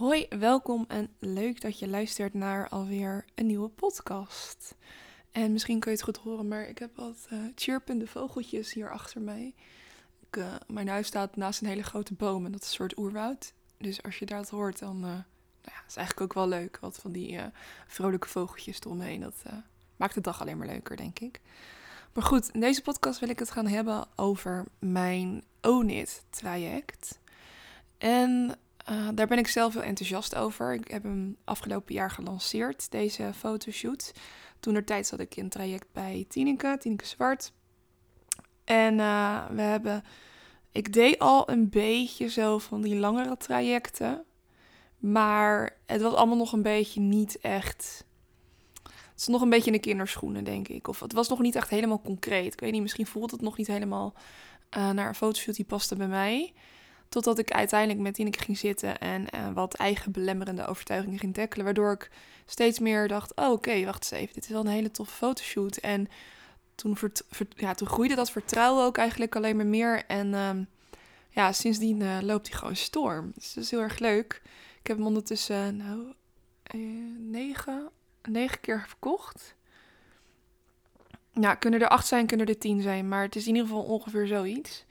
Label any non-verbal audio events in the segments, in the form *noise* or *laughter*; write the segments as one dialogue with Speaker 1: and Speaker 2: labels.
Speaker 1: Hoi, welkom en leuk dat je luistert naar alweer een nieuwe podcast. En misschien kun je het goed horen, maar ik heb wat uh, chirpende vogeltjes hier achter mij. Ik, uh, mijn huis staat naast een hele grote boom en dat is een soort oerwoud. Dus als je dat hoort, dan uh, nou ja, is eigenlijk ook wel leuk. Wat van die vrolijke vogeltjes eromheen. Dat maakt de dag alleen maar leuker, denk ik. Maar goed, in deze podcast wil ik het gaan hebben over mijn ONIT traject. En uh, daar ben ik zelf heel enthousiast over. Ik heb hem afgelopen jaar gelanceerd, deze fotoshoot. Toen er tijd zat ik in traject bij Tineke, Tineke Zwart. En uh, we hebben, ik deed al een beetje zo van die langere trajecten. Maar het was allemaal nog een beetje niet echt. Het is nog een beetje in de kinderschoenen, denk ik. Of het was nog niet echt helemaal concreet. Ik weet niet, misschien voelt het nog niet helemaal uh, naar een fotoshoot die paste bij mij. Totdat ik uiteindelijk met Tineke ging zitten en uh, wat eigen belemmerende overtuigingen ging tackelen. Waardoor ik steeds meer dacht, oh, oké, wacht eens even, dit is wel een hele toffe fotoshoot. En toen, ja, toen groeide dat vertrouwen ook eigenlijk alleen maar meer. En um, ja, sindsdien uh, loopt hij gewoon storm. Dus dat is heel erg leuk. Ik heb hem ondertussen, nou, uh, negen, negen keer verkocht. Ja, kunnen er acht zijn, kunnen er tien zijn. Maar het is in ieder geval ongeveer zoiets.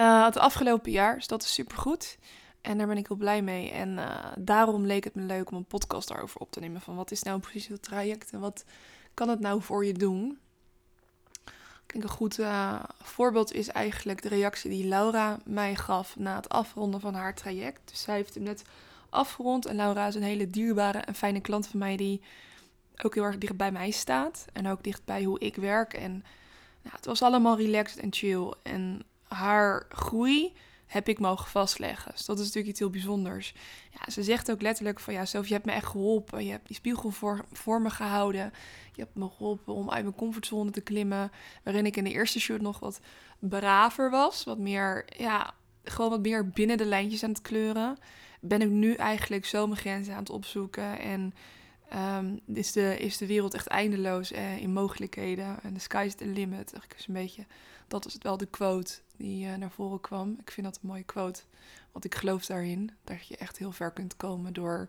Speaker 1: Uh, het afgelopen jaar, dus dat is supergoed. En daar ben ik heel blij mee. En uh, daarom leek het me leuk om een podcast daarover op te nemen. Van wat is nou precies het traject en wat kan het nou voor je doen? Ik denk een goed uh, voorbeeld is eigenlijk de reactie die Laura mij gaf na het afronden van haar traject. Dus zij heeft hem net afgerond. En Laura is een hele dierbare en fijne klant van mij die ook heel erg dicht bij mij staat. En ook dicht bij hoe ik werk. En nou, het was allemaal relaxed en chill. En haar groei heb ik mogen vastleggen. Dus dat is natuurlijk iets heel bijzonders. Ja, ze zegt ook letterlijk van ja, Sophie, je hebt me echt geholpen. Je hebt die spiegel voor, voor me gehouden. Je hebt me geholpen om uit mijn comfortzone te klimmen. Waarin ik in de eerste shoot nog wat braver was. Wat meer, ja, gewoon wat meer binnen de lijntjes aan het kleuren. Ben ik nu eigenlijk zo mijn grenzen aan het opzoeken. En um, is, de, is de wereld echt eindeloos eh, in mogelijkheden. En sky is the limit. Eigenlijk is een beetje, dat is wel de quote die uh, naar voren kwam. Ik vind dat een mooie quote. Want ik geloof daarin dat je echt heel ver kunt komen door,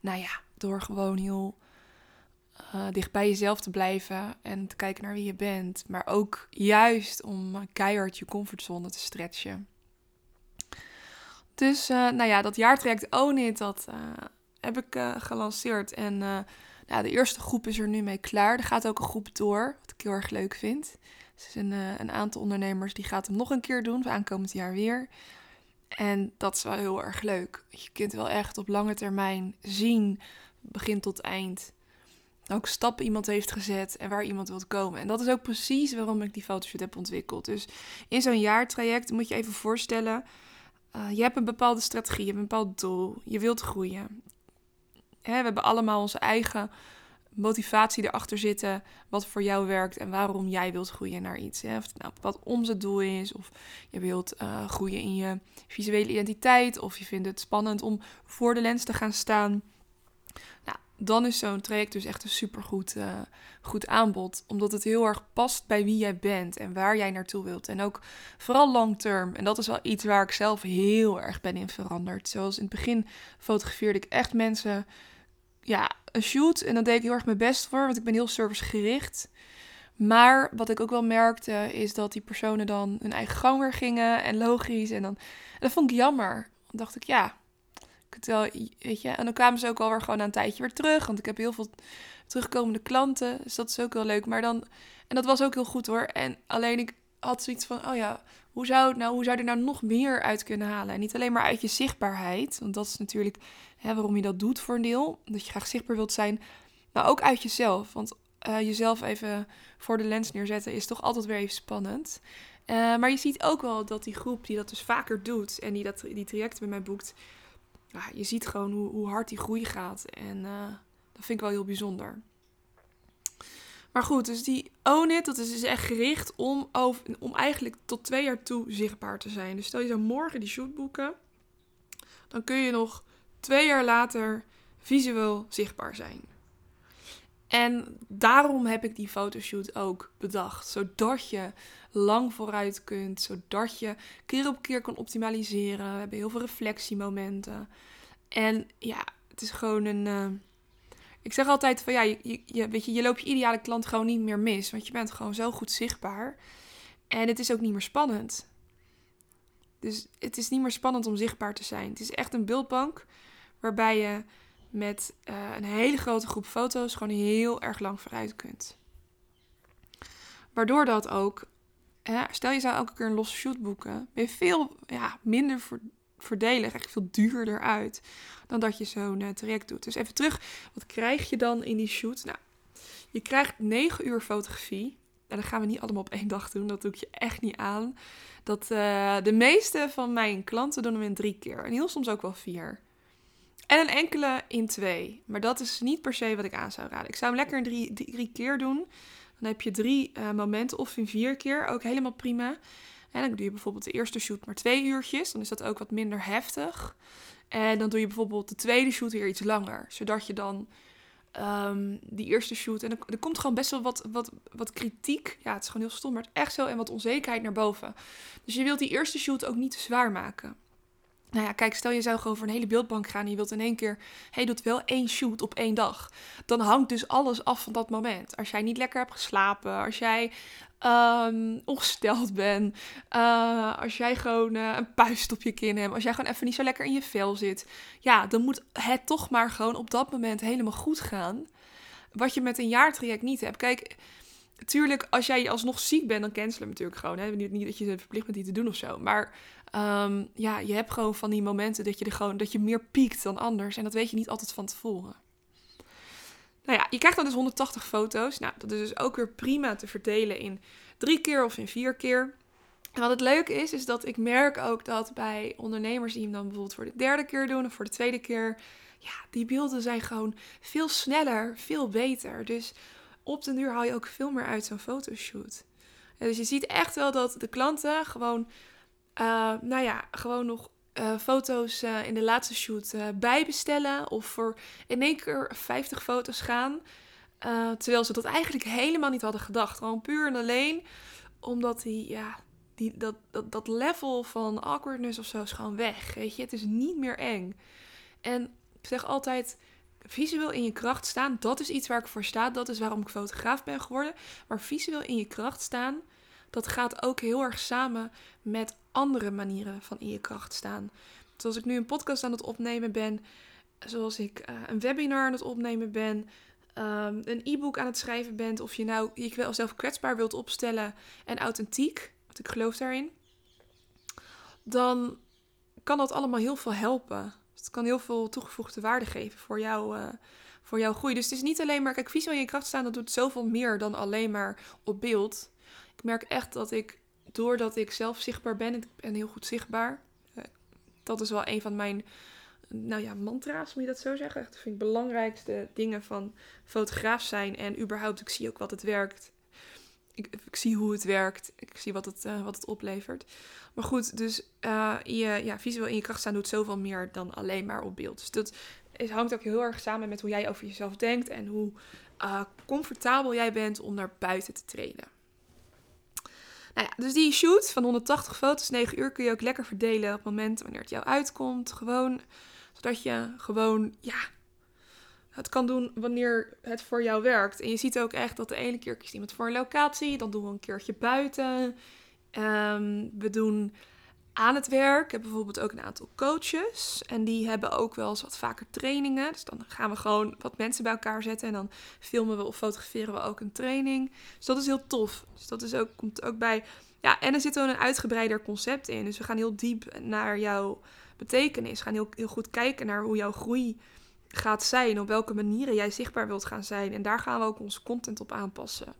Speaker 1: nou ja, door gewoon heel uh, dicht bij jezelf te blijven en te kijken naar wie je bent. Maar ook juist om keihard je comfortzone te stretchen. Dus, uh, nou ja, dat jaartraject Own It, dat heb ik gelanceerd. En nou, de eerste groep is er nu mee klaar. Er gaat ook een groep door, wat ik heel erg leuk vind. Er zijn uh, een aantal ondernemers die gaat hem nog een keer doen, aankomend jaar weer. En dat is wel heel erg leuk. Je kunt wel echt op lange termijn zien, begin tot eind, welke stappen iemand heeft gezet en waar iemand wilt komen. En dat is ook precies waarom ik die fotoshoot heb ontwikkeld. Dus in zo'n jaartraject moet je even voorstellen, uh, je hebt een bepaalde strategie, je hebt een bepaald doel, je wilt groeien. Hè, we hebben allemaal onze eigen motivatie erachter zitten, wat voor jou werkt en waarom jij wilt groeien naar iets. Hè? Of het nou wat omzetdoel is, of je wilt uh, groeien in je visuele identiteit, of je vindt het spannend om voor de lens te gaan staan. Nou, dan is zo'n traject dus echt een supergoed uh, goed aanbod, omdat het heel erg past bij wie jij bent en waar jij naartoe wilt. En ook vooral long term. En dat is wel iets waar ik zelf heel erg ben in veranderd. Zoals in het begin fotografeerde ik echt mensen ja, een shoot. En dan deed ik heel erg mijn best voor, want ik ben heel servicegericht. Maar wat ik ook wel merkte, is dat die personen dan hun eigen gang weer gingen. En logisch. En, dan, dat vond ik jammer. Dan dacht ik, ja, wel, weet je. En dan kwamen ze ook alweer gewoon een tijdje weer terug. Want ik heb heel veel terugkomende klanten. Dus dat is ook heel leuk. Maar dan, en dat was ook heel goed hoor. En alleen ik had zoiets van, oh ja, hoe zou, nou, hoe zou je er nou nog meer uit kunnen halen? En niet alleen maar uit je zichtbaarheid, want dat is natuurlijk hè, waarom je dat doet voor een deel. Dat je graag zichtbaar wilt zijn, maar ook uit jezelf. Want uh, jezelf even voor de lens neerzetten is toch altijd weer even spannend. Uh, maar je ziet ook wel dat die groep die dat dus vaker doet en die dat, die trajecten bij mij boekt, ja, je ziet gewoon hoe, hoe hard die groei gaat. En uh, dat vind ik wel heel bijzonder. Maar goed, dus die Own It, dat is dus echt gericht om, om eigenlijk tot twee jaar toe zichtbaar te zijn. Dus stel je zou morgen die shoot boeken, dan kun je nog twee jaar later visueel zichtbaar zijn. En daarom heb ik die fotoshoot ook bedacht. Zodat je lang vooruit kunt. Zodat je keer op keer kan optimaliseren. We hebben heel veel reflectiemomenten. En ja, het is gewoon een. eh, ik zeg altijd van ja, je, je, weet je, je loopt je ideale klant gewoon niet meer mis. Want je bent gewoon zo goed zichtbaar. En het is ook niet meer spannend. Dus het is niet meer spannend om zichtbaar te zijn. Het is echt een beeldbank waarbij je met eh, een hele grote groep foto's gewoon heel erg lang vooruit kunt. Waardoor dat ook, hè, stel je zou elke keer een losse shoot boeken, ben je veel ja, minder voor, voordelig, echt veel duurder uit dan dat je zo'n uh, traject doet. Dus even terug, wat krijg je dan in die shoot? Nou, je krijgt 9 uur fotografie. En dat gaan we niet allemaal op één dag doen, dat doe ik je echt niet aan. Dat, uh, de meeste van mijn klanten doen hem in drie keer. En heel soms ook wel vier. En een enkele in twee. Maar dat is niet per se wat ik aan zou raden. Ik zou hem lekker in drie, drie keer doen. Dan heb je drie uh, momenten of in vier keer. Ook helemaal prima. En dan doe je bijvoorbeeld de eerste shoot maar twee uurtjes. Dan is dat ook wat minder heftig. En dan doe je bijvoorbeeld de tweede shoot weer iets langer. Zodat je dan um, die eerste shoot... En er, komt gewoon best wel wat, wat, wat kritiek. Ja, het is gewoon heel stom, maar het echt zo. En wat onzekerheid naar boven. Dus je wilt die eerste shoot ook niet te zwaar maken. Nou ja, kijk, stel je zou gewoon voor een hele beeldbank gaan en je wilt in één keer, hey, doet wel één shoot op één dag. Dan hangt dus alles af van dat moment. Als jij niet lekker hebt geslapen, als jij um, ongesteld bent, uh, als jij gewoon uh, een puist op je kin hebt, als jij gewoon even niet zo lekker in je vel zit, ja, dan moet het toch maar gewoon op dat moment helemaal goed gaan. Wat je met een jaartraject niet hebt. Kijk, Tuurlijk, als jij alsnog ziek bent, dan cancelen natuurlijk gewoon. Hè? Niet, niet dat je verplicht bent die te doen of zo. Maar um, ja, je hebt gewoon van die momenten dat je, er gewoon, dat je meer piekt dan anders. En dat weet je niet altijd van tevoren. Nou ja, je krijgt dan dus 180 foto's. Nou, dat is dus ook weer prima te verdelen in drie keer of in vier keer. En wat het leuke is, is dat ik merk ook dat bij ondernemers die hem dan bijvoorbeeld voor de derde keer doen of voor de tweede keer, ja, die beelden zijn gewoon veel sneller, veel beter. Dus op den duur haal je ook veel meer uit zo'n fotoshoot. En dus je ziet echt wel dat de klanten gewoon, uh, nou ja, gewoon nog uh, foto's uh, in de laatste shoot bijbestellen. Of voor in één keer 50 foto's gaan. terwijl ze dat eigenlijk helemaal niet hadden gedacht. Gewoon puur en alleen omdat die, ja, die, dat, dat, dat level van awkwardness of zo is gewoon weg. Weet je, het is niet meer eng. En ik zeg altijd visueel in je kracht staan, dat is iets waar ik voor sta. Dat is waarom ik fotograaf ben geworden. Maar visueel in je kracht staan, dat gaat ook heel erg samen met andere manieren van in je kracht staan. Zoals ik nu een podcast aan het opnemen ben, zoals ik uh, een webinar aan het opnemen ben, um, een e-book aan het schrijven ben, of je nou je kwetsbaar wilt opstellen en authentiek, want ik geloof daarin, dan kan dat allemaal heel veel helpen. Het kan heel veel toegevoegde waarde geven voor, jou, uh, voor jouw groei. Dus het is niet alleen maar, kijk, visueel in je kracht staan, dat doet zoveel meer dan alleen maar op beeld. Ik merk echt dat ik, doordat ik zelf zichtbaar ben, ik ben heel goed zichtbaar. Uh, dat is wel een van mijn, nou ja, mantra's, moet je dat zo zeggen. Dat vind ik belangrijkste dingen van fotograaf zijn. En überhaupt, ik zie ook wat het werkt. Ik, ik, zie hoe het werkt. Ik zie wat het, uh, wat het oplevert. Maar goed, dus uh, je ja, visueel in je kracht staan doet zoveel meer dan alleen maar op beeld. Dus dat hangt ook heel erg samen met hoe jij over jezelf denkt en hoe uh, comfortabel jij bent om naar buiten te treden. Nou ja, dus die shoot van 180 foto's, 9 uur, kun je ook lekker verdelen op het moment wanneer het jou uitkomt. Gewoon, zodat je gewoon, ja, het kan doen wanneer het voor jou werkt. En je ziet ook echt dat de ene keer kiest iemand voor een locatie, dan doen we een keertje buiten. Um, we doen aan het werk. Ik heb bijvoorbeeld ook een aantal coaches. En die hebben ook wel eens wat vaker trainingen. Dus dan gaan we gewoon wat mensen bij elkaar zetten. En dan filmen we of fotograferen we ook een training. Dus dat is heel tof. Dus dat is ook, komt ook bij. Ja, en er zit ook een uitgebreider concept in. Dus we gaan heel diep naar jouw betekenis. Gaan heel, heel goed kijken naar hoe jouw groei gaat zijn. Op welke manieren jij zichtbaar wilt gaan zijn. En daar gaan we ook onze content op aanpassen.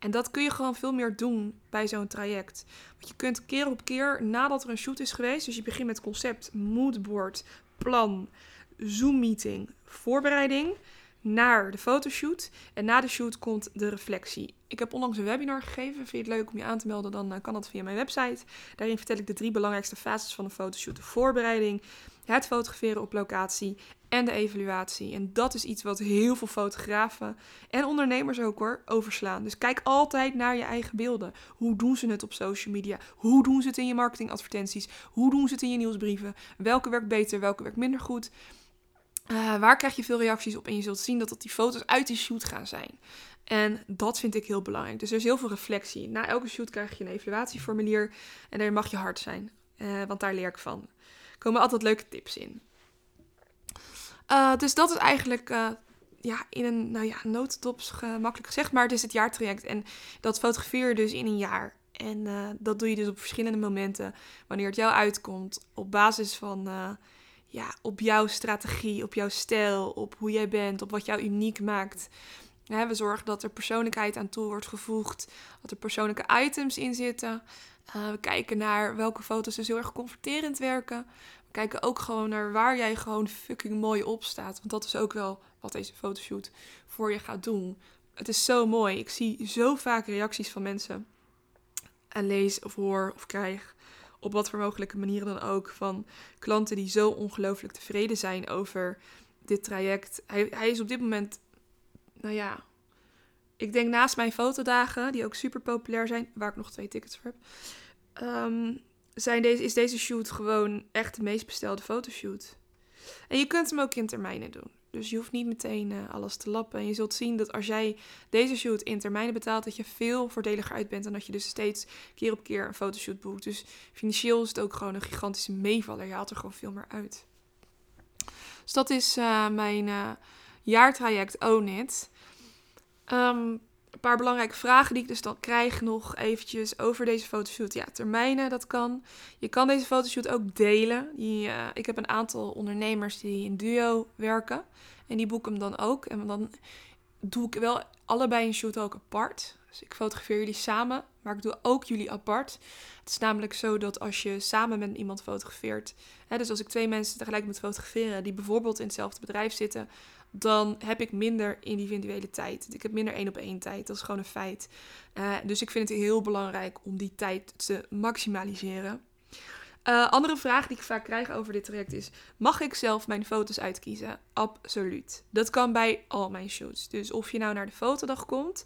Speaker 1: En dat kun je gewoon veel meer doen bij zo'n traject. Want je kunt keer op keer nadat er een shoot is geweest, dus je begint met concept, moodboard, plan, Zoom meeting, voorbereiding naar de fotoshoot. En na de shoot komt de reflectie. Ik heb onlangs een webinar gegeven. Vind je het leuk om je aan te melden? Dan kan dat via mijn website. Daarin vertel ik de drie belangrijkste fases van een fotoshoot. De voorbereiding, het fotograferen op locatie en de evaluatie. En dat is iets wat heel veel fotografen en ondernemers ook hoor, overslaan. Dus kijk altijd naar je eigen beelden. Hoe doen ze het op social media? Hoe doen ze het in je marketingadvertenties? Hoe doen ze het in je nieuwsbrieven? Welke werkt beter, welke werkt minder goed? Uh, waar krijg je veel reacties op? En je zult zien dat dat die foto's uit die shoot gaan zijn. En dat vind ik heel belangrijk. Dus er is heel veel reflectie. Na elke shoot krijg je een evaluatieformulier. En daar mag je hard zijn. Uh, want daar leer ik van. Komen altijd leuke tips in. Uh, dus dat is eigenlijk uh, ja, in een nou ja, notendop gemakkelijk gezegd. Maar het is het jaartraject. En dat fotografeer je dus in een jaar. En dat doe je dus op verschillende momenten. Wanneer het jou uitkomt. Op basis van ja, op jouw strategie, op jouw stijl, op hoe jij bent, op wat jou uniek maakt. we zorgen dat er persoonlijkheid aan toe wordt gevoegd, dat er persoonlijke items in zitten. Uh, we kijken naar welke foto's dus heel erg confronterend werken. We kijken ook gewoon naar waar jij gewoon fucking mooi op staat. Want dat is ook wel wat deze fotoshoot voor je gaat doen. Het is zo mooi. Ik zie zo vaak reacties van mensen. En lees of hoor of krijg op wat voor mogelijke manieren dan ook, van klanten die zo ongelooflijk tevreden zijn over dit traject. Hij, hij is op dit moment, nou ja, ik denk naast mijn fotodagen, die ook super populair zijn, waar ik nog twee tickets voor heb, um, zijn deze, is deze shoot gewoon echt de meest bestelde fotoshoot. En je kunt hem ook in termijnen doen. Dus je hoeft niet meteen uh, alles te lappen. En je zult zien dat als jij deze shoot in termijnen betaalt, dat je veel voordeliger uit bent. En dat je dus steeds keer op keer een fotoshoot boekt. Dus financieel is het ook gewoon een gigantische meevaller. Je haalt er gewoon veel meer uit. Dus dat is uh, mijn uh, jaartraject Own It. Um, een paar belangrijke vragen die ik dus dan krijg nog eventjes over deze fotoshoot. Ja, termijnen, dat kan. Je kan deze fotoshoot ook delen. Die, uh, ik heb een aantal ondernemers die in duo werken. En die boeken hem dan ook. En dan doe ik wel allebei een shoot ook apart. Dus ik fotografeer jullie samen, maar ik doe ook jullie apart. Het is namelijk zo dat als je samen met iemand fotografeert, hè, dus als ik twee mensen tegelijk moet fotograferen die bijvoorbeeld in hetzelfde bedrijf zitten, dan heb ik minder individuele tijd. Ik heb minder één op één tijd. Dat is gewoon een feit. Uh, dus ik vind het heel belangrijk om die tijd te maximaliseren. Uh, andere vraag die ik vaak krijg over dit traject is: mag ik zelf mijn foto's uitkiezen? Absoluut. Dat kan bij al mijn shoots. Dus of je nou naar de fotodag komt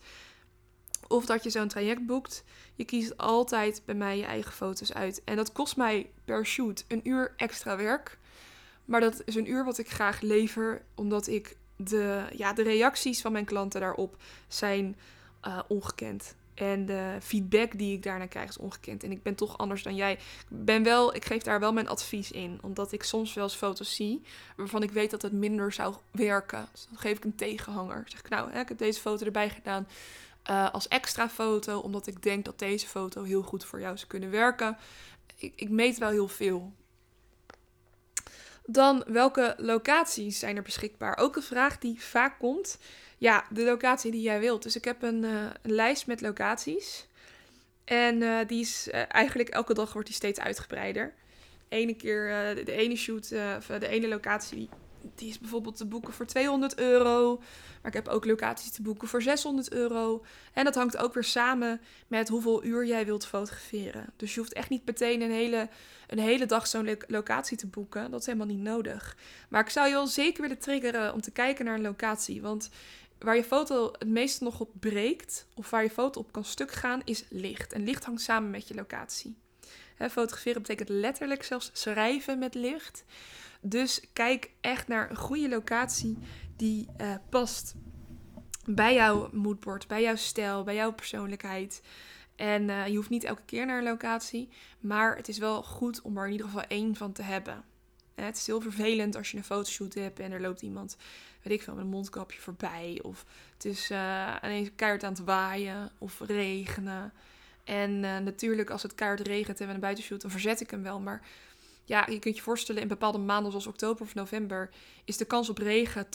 Speaker 1: of dat je zo'n traject boekt, je kiest altijd bij mij je eigen foto's uit. En dat kost mij per shoot een uur extra werk. Maar dat is een uur wat ik graag lever, omdat ik de, ja, de reacties van mijn klanten daarop zijn uh, ongekend. En de feedback die ik daarna krijg is ongekend. En ik ben toch anders dan jij. Ik, ben wel, ik geef daar wel mijn advies in. Omdat ik soms wel eens foto's zie waarvan ik weet dat het minder zou werken. Dus dan geef ik een tegenhanger. zeg ik, nou, hè, ik heb deze foto erbij gedaan uh, als extra foto. Omdat ik denk dat deze foto heel goed voor jou zou kunnen werken. Ik, ik meet wel heel veel. Dan welke locaties zijn er beschikbaar? Ook een vraag die vaak komt. Ja, de locatie die jij wilt. Dus ik heb een, uh, een lijst met locaties. En uh, die is eigenlijk elke dag wordt die steeds uitgebreider. Ene keer de, ene shoot, de ene locatie die is bijvoorbeeld te boeken voor 200 euro. Maar ik heb ook locaties te boeken voor 600 euro. En dat hangt ook weer samen met hoeveel uur jij wilt fotograferen. Dus je hoeft echt niet meteen een hele, een hele dag zo'n locatie te boeken. Dat is helemaal niet nodig. Maar ik zou je wel zeker willen triggeren om te kijken naar een locatie. Want waar je foto het meeste nog op breekt, of waar je foto op kan stuk gaan, is licht. En licht hangt samen met je locatie. Fotograferen betekent letterlijk zelfs schrijven met licht. Dus kijk echt naar een goede locatie die uh, past bij jouw moodboard, bij jouw stijl, bij jouw persoonlijkheid. En uh, je hoeft niet elke keer naar een locatie, maar het is wel goed om er in ieder geval één van te hebben. En het is heel vervelend als je een fotoshoot hebt en er loopt iemand, weet ik veel, met een mondkapje voorbij. Of het is uh, ineens keihard aan het waaien of regenen. En natuurlijk, als het keihard regent en we een buitenshoot, dan verzet ik hem wel. Maar ja, je kunt je voorstellen, in bepaalde maanden zoals oktober of november is de kans op regen 80%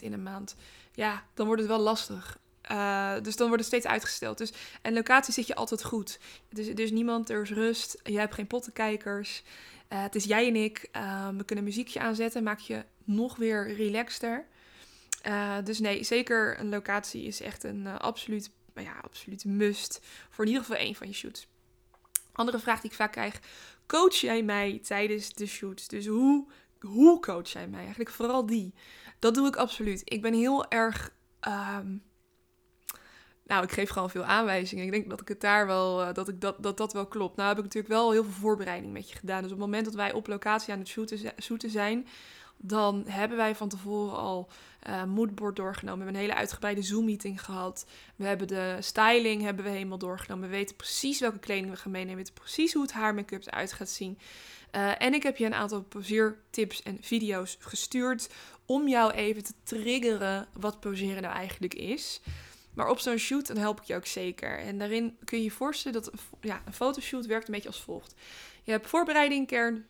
Speaker 1: in een maand. Ja, dan wordt het wel lastig. Uh, dus dan wordt het steeds uitgesteld. Dus, en locatie zit je altijd goed. Dus is niemand, er is rust. Je hebt geen pottenkijkers. Uh, het is jij en ik. We kunnen muziekje aanzetten. Maak je nog weer relaxter. dus nee, zeker een locatie is echt een absoluut, ja, absoluut must. Voor in ieder geval één van je shoots. Andere vraag die ik vaak krijg: coach jij mij tijdens de shoots? Dus hoe, hoe coach jij mij? Eigenlijk vooral die. Dat doe ik absoluut. Ik ben heel erg. Ehm, nou, ik geef gewoon veel aanwijzingen. Ik denk dat ik het daar wel, uh, dat, ik dat, dat dat wel klopt. Nou heb ik natuurlijk wel heel veel voorbereiding met je gedaan. Dus op het moment dat wij op locatie aan het shooten, shooten zijn, dan hebben wij van tevoren al uh, moodboard doorgenomen. We hebben een hele uitgebreide Zoom-meeting gehad. We hebben de styling hebben we helemaal doorgenomen. We weten precies welke kleding we gaan meenemen. We weten precies hoe het haar make-up eruit gaat zien. Uh, en ik heb je een aantal poseertips en video's gestuurd om jou even te triggeren wat poseren nou eigenlijk is. Maar op zo'n shoot dan help ik je ook zeker. En daarin kun je je voorstellen dat ja, een fotoshoot werkt een beetje als volgt. Je hebt voorbereiding, kern,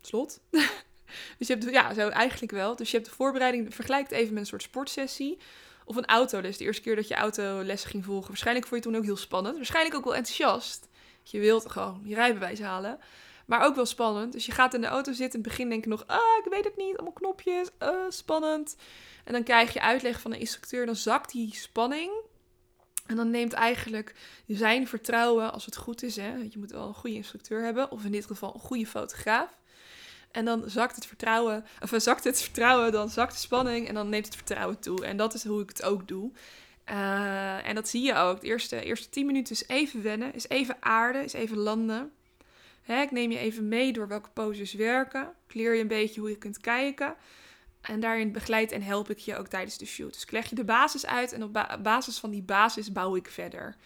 Speaker 1: slot. *laughs* dus je hebt, ja, zo eigenlijk wel. Dus je hebt de voorbereiding, vergelijk het even met een soort sportsessie. Of een autoles. De eerste keer dat je autolessen ging volgen. Waarschijnlijk vond je toen ook heel spannend. Waarschijnlijk ook wel enthousiast. Je wilt gewoon je rijbewijs halen. Maar ook wel spannend. Dus je gaat in de auto zitten. In het begin denk je nog, ah, ik weet het niet. Allemaal knopjes. Uh, spannend. En dan krijg je uitleg van de instructeur. Dan zakt die spanning. En dan neemt eigenlijk zijn vertrouwen, als het goed is, hè, je moet wel een goede instructeur hebben, of in dit geval een goede fotograaf. En dan zakt het vertrouwen, of zakt het vertrouwen, dan zakt de spanning en dan neemt het vertrouwen toe. En dat is hoe ik het ook doe. Uh, en dat zie je ook. De eerste, eerste 10 minuten is even wennen, is even aarden, is even landen. Hè, ik neem je even mee door welke poses werken. Ik leer je een beetje hoe je kunt kijken. En daarin begeleid en help ik je ook tijdens de shoot. Dus ik leg je de basis uit en op basis van die basis bouw ik verder.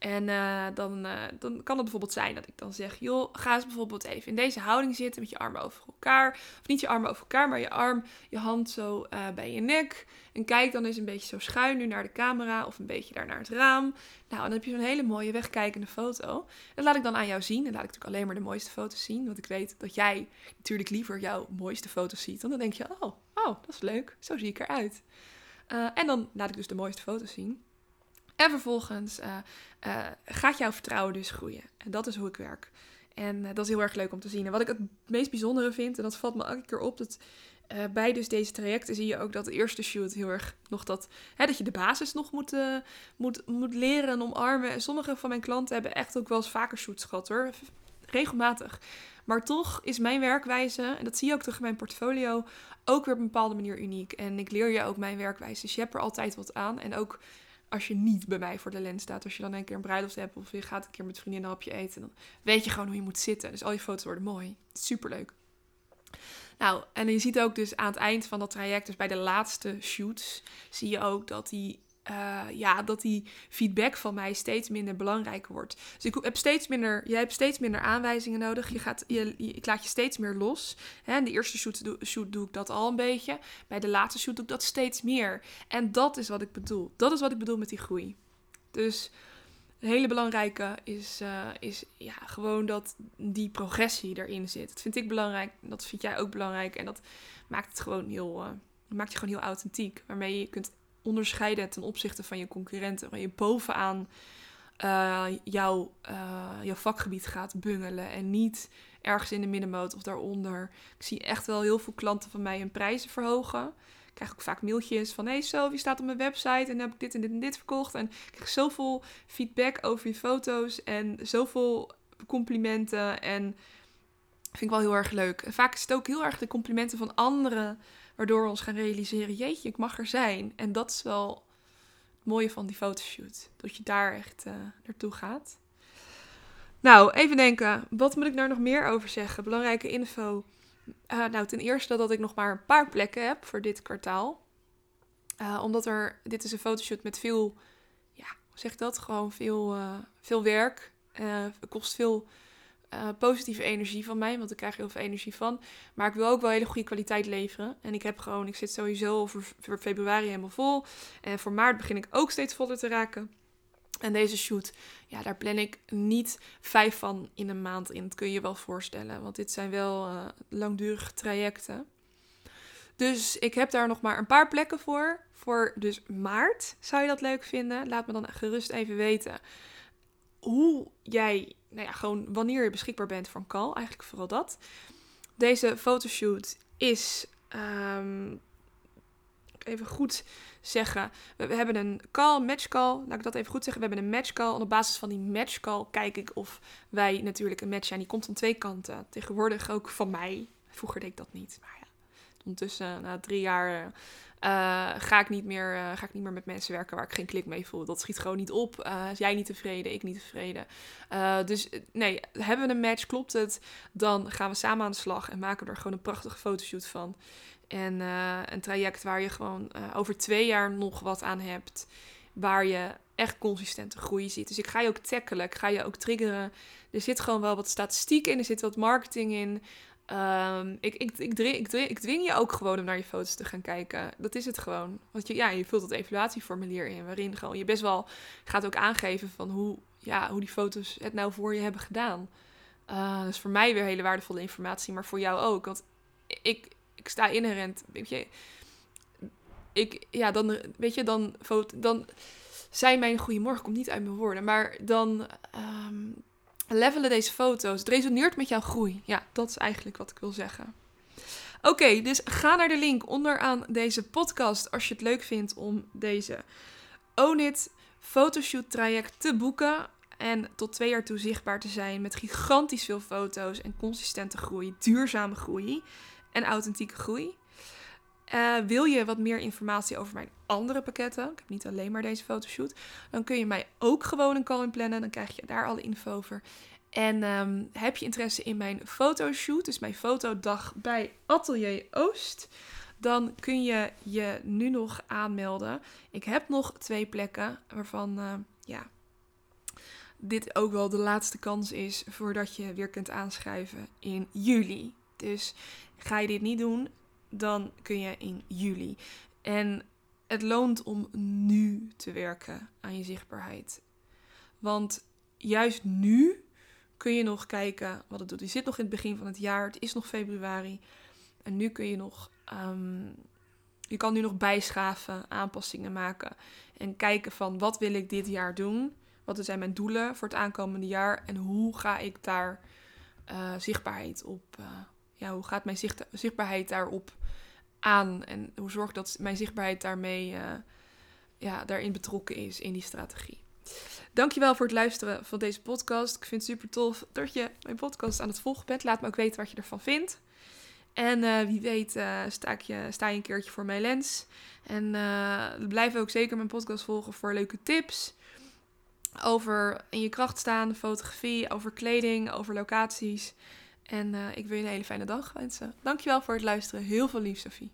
Speaker 1: En uh, dan, uh, dan kan het bijvoorbeeld zijn dat ik dan zeg: joh, ga eens bijvoorbeeld even in deze houding zitten met je armen over elkaar. Of niet je armen over elkaar, maar je arm, je hand zo uh, bij je nek. En kijk dan eens een beetje zo schuin nu naar de camera of een beetje daar naar het raam. Nou, dan heb je zo'n hele mooie wegkijkende foto. Dat laat ik dan aan jou zien. En laat ik natuurlijk alleen maar de mooiste foto's zien. Want ik weet dat jij natuurlijk liever jouw mooiste foto's ziet. En dan denk je: oh, oh dat is leuk. Zo zie ik eruit. en dan laat ik dus de mooiste foto's zien. En vervolgens uh, uh, gaat jouw vertrouwen dus groeien. En dat is hoe ik werk. En uh, dat is heel erg leuk om te zien. En wat ik het meest bijzondere vind, en dat valt me elke keer op, dat bij dus deze trajecten zie je ook dat de eerste shoot heel erg nog dat, hè, dat je de basis nog moet, moet, moet leren en omarmen. En sommige van mijn klanten hebben echt ook wel eens vaker shoots gehad hoor. Regelmatig. Maar toch is mijn werkwijze, en dat zie je ook terug in mijn portfolio, ook weer op een bepaalde manier uniek. En ik leer je ook mijn werkwijze. Dus je hebt er altijd wat aan. En ook als je niet bij mij voor de lens staat. Als je dan een keer een bruiloft hebt of je gaat een keer met vrienden een hapje eten. Dan weet je gewoon hoe je moet zitten. Dus al je foto's worden mooi. Superleuk. Nou, en je ziet ook dus aan het eind van dat traject, dus bij de laatste shoots, zie je ook dat die uh, ja, dat die feedback van mij steeds minder belangrijk wordt. Dus ik heb steeds minder, jij hebt steeds minder aanwijzingen nodig. Je gaat, je, ik laat je steeds meer los. Hè, in de eerste shoot, shoot doe ik dat al een beetje. Bij de laatste shoot doe ik dat steeds meer. En dat is wat ik bedoel. Dat is wat ik bedoel met die groei. Dus een hele belangrijke is, uh, is ja, gewoon dat die progressie erin zit. Dat vind ik belangrijk. Dat vind jij ook belangrijk. En dat maakt het gewoon heel, uh, maakt je gewoon heel authentiek. Waarmee je kunt onderscheiden ten opzichte van je concurrenten. Waar je bovenaan uh, jouw, uh, jouw vakgebied gaat bungelen en niet ergens in de middenmoot of daaronder. Ik zie echt wel heel veel klanten van mij hun prijzen verhogen. Ik krijg ook vaak mailtjes van: hey, zo, wie staat op mijn website en heb ik dit en dit en dit verkocht. En ik krijg zoveel feedback over je foto's en zoveel complimenten. En vind ik wel heel erg leuk. Vaak is het ook heel erg de complimenten van anderen Waardoor we ons gaan realiseren, jeetje, ik mag er zijn. En dat is wel het mooie van die fotoshoot. Dat je daar echt uh, naartoe gaat. Nou, even denken. Wat moet ik daar nog meer over zeggen? Belangrijke info. Uh, nou, ten eerste dat ik nog maar een paar plekken heb voor dit kwartaal. Uh, omdat er, dit is een fotoshoot met veel, ja, hoe zeg dat? Gewoon veel, veel werk. het kost veel uh, positieve energie van mij, want ik krijg heel veel energie van. Maar ik wil ook wel hele goede kwaliteit leveren. En ik heb gewoon, ik zit sowieso voor, februari helemaal vol. En voor maart begin ik ook steeds voller te raken. En deze shoot, ja, daar plan ik niet vijf van in een maand in. Dat kun je je wel voorstellen, want dit zijn wel uh, langdurige trajecten. Dus ik heb daar nog maar een paar plekken voor. Voor dus maart zou je dat leuk vinden? Laat me dan gerust even weten hoe jij nou ja, gewoon wanneer je beschikbaar bent voor een call. Eigenlijk vooral dat. Deze fotoshoot is. Um, even goed zeggen. We, hebben een call, match call. Laat ik dat even goed zeggen. We hebben een match call. En op basis van die match call kijk ik of wij natuurlijk een match zijn. Die komt van twee kanten. Tegenwoordig ook van mij. Vroeger deed ik dat niet. Maar ja, ondertussen na drie jaar uh, ga, ik niet meer, uh, ga ik niet meer met mensen werken waar ik geen klik mee voel. Dat schiet gewoon niet op. Uh, jij niet tevreden, ik niet tevreden. dus nee, hebben we een match, klopt het? Dan gaan we samen aan de slag en maken we er gewoon een prachtige fotoshoot van. En een traject waar je gewoon over twee jaar nog wat aan hebt. Waar je echt consistente groei ziet. Dus ik ga je ook tackelen, ik ga je ook triggeren. Er zit gewoon wel wat statistiek in, er zit wat marketing in. Um, ik, ik, ik, dwing, ik, dwing, je ook gewoon om naar je foto's te gaan kijken. Dat is het gewoon. Want je, ja, je vult het evaluatieformulier in, waarin gewoon je best wel gaat ook aangeven van hoe, ja, hoe die foto's het nou voor je hebben gedaan. Uh, dus voor mij weer hele waardevolle informatie, maar voor jou ook. Want ik, ik sta inherent, weet je, ik, ja, dan, weet je, dan, dan zijn mijn goeiemorgen komt niet uit mijn woorden, maar dan um, levelen deze foto's. Het resoneert met jouw groei. Ja, dat is eigenlijk wat ik wil zeggen. Oké, dus ga naar de link onderaan deze podcast als je het leuk vindt om deze Own It fotoshoot traject te boeken. En tot twee jaar toe zichtbaar te zijn met gigantisch veel foto's en consistente groei, duurzame groei en authentieke groei. Uh, wil je wat meer informatie over mijn andere pakketten? Ik heb niet alleen maar deze fotoshoot. Dan kun je mij ook gewoon een call in plannen. Dan krijg je daar alle info over. En um, heb je interesse in mijn fotoshoot, dus mijn fotodag bij Atelier Oost, dan kun je je nu nog aanmelden. Ik heb nog twee plekken waarvan, uh, ja, dit ook wel de laatste kans is voordat je weer kunt aanschrijven in juli. Dus ga je dit niet doen, dan kun je in juli. En het loont om nu te werken aan je zichtbaarheid. Want juist nu kun je nog kijken wat het doet. Je zit nog in het begin van het jaar, het is nog februari. En nu kun je nog, um, je kan nu nog bijschaven, aanpassingen maken. En kijken van wat wil ik dit jaar doen? Wat zijn mijn doelen voor het aankomende jaar? En hoe ga ik daar uh, zichtbaarheid op, uh, ja, hoe gaat mijn zicht, zichtbaarheid daarop aan? En hoe zorg ik dat mijn zichtbaarheid daarmee, uh, ja, daarin betrokken is in die strategie? Dankjewel voor het luisteren van deze podcast. Ik vind het super tof dat je mijn podcast aan het volgen bent. Laat me ook weten wat je ervan vindt. En uh, wie weet uh, sta, ik je, sta je een keertje voor mijn lens. En uh, blijf ook zeker mijn podcast volgen voor leuke tips. Over in je kracht staan, fotografie, over kleding, over locaties. En ik wil je een hele fijne dag wensen. Dankjewel voor het luisteren. Heel veel lief, Sophie.